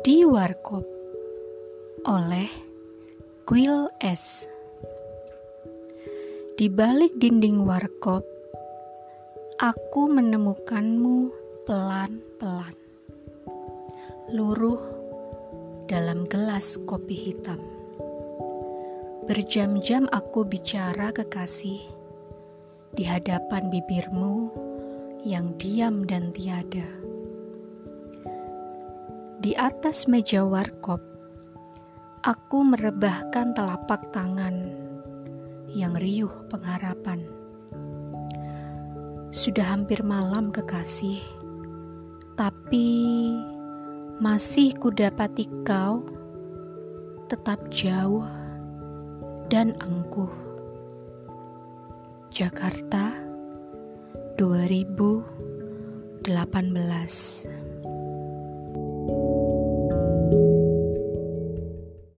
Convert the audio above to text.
di Warkop oleh Quill S. Di balik dinding warkop, aku menemukanmu pelan-pelan. Luruh dalam gelas kopi hitam. Berjam-jam aku bicara kekasih di hadapan bibirmu yang diam dan tiada. Di atas meja warkop, aku merebahkan telapak tangan yang riuh pengharapan. Sudah hampir malam kekasih, tapi masih kudapati kau tetap jauh dan angkuh. Jakarta 2018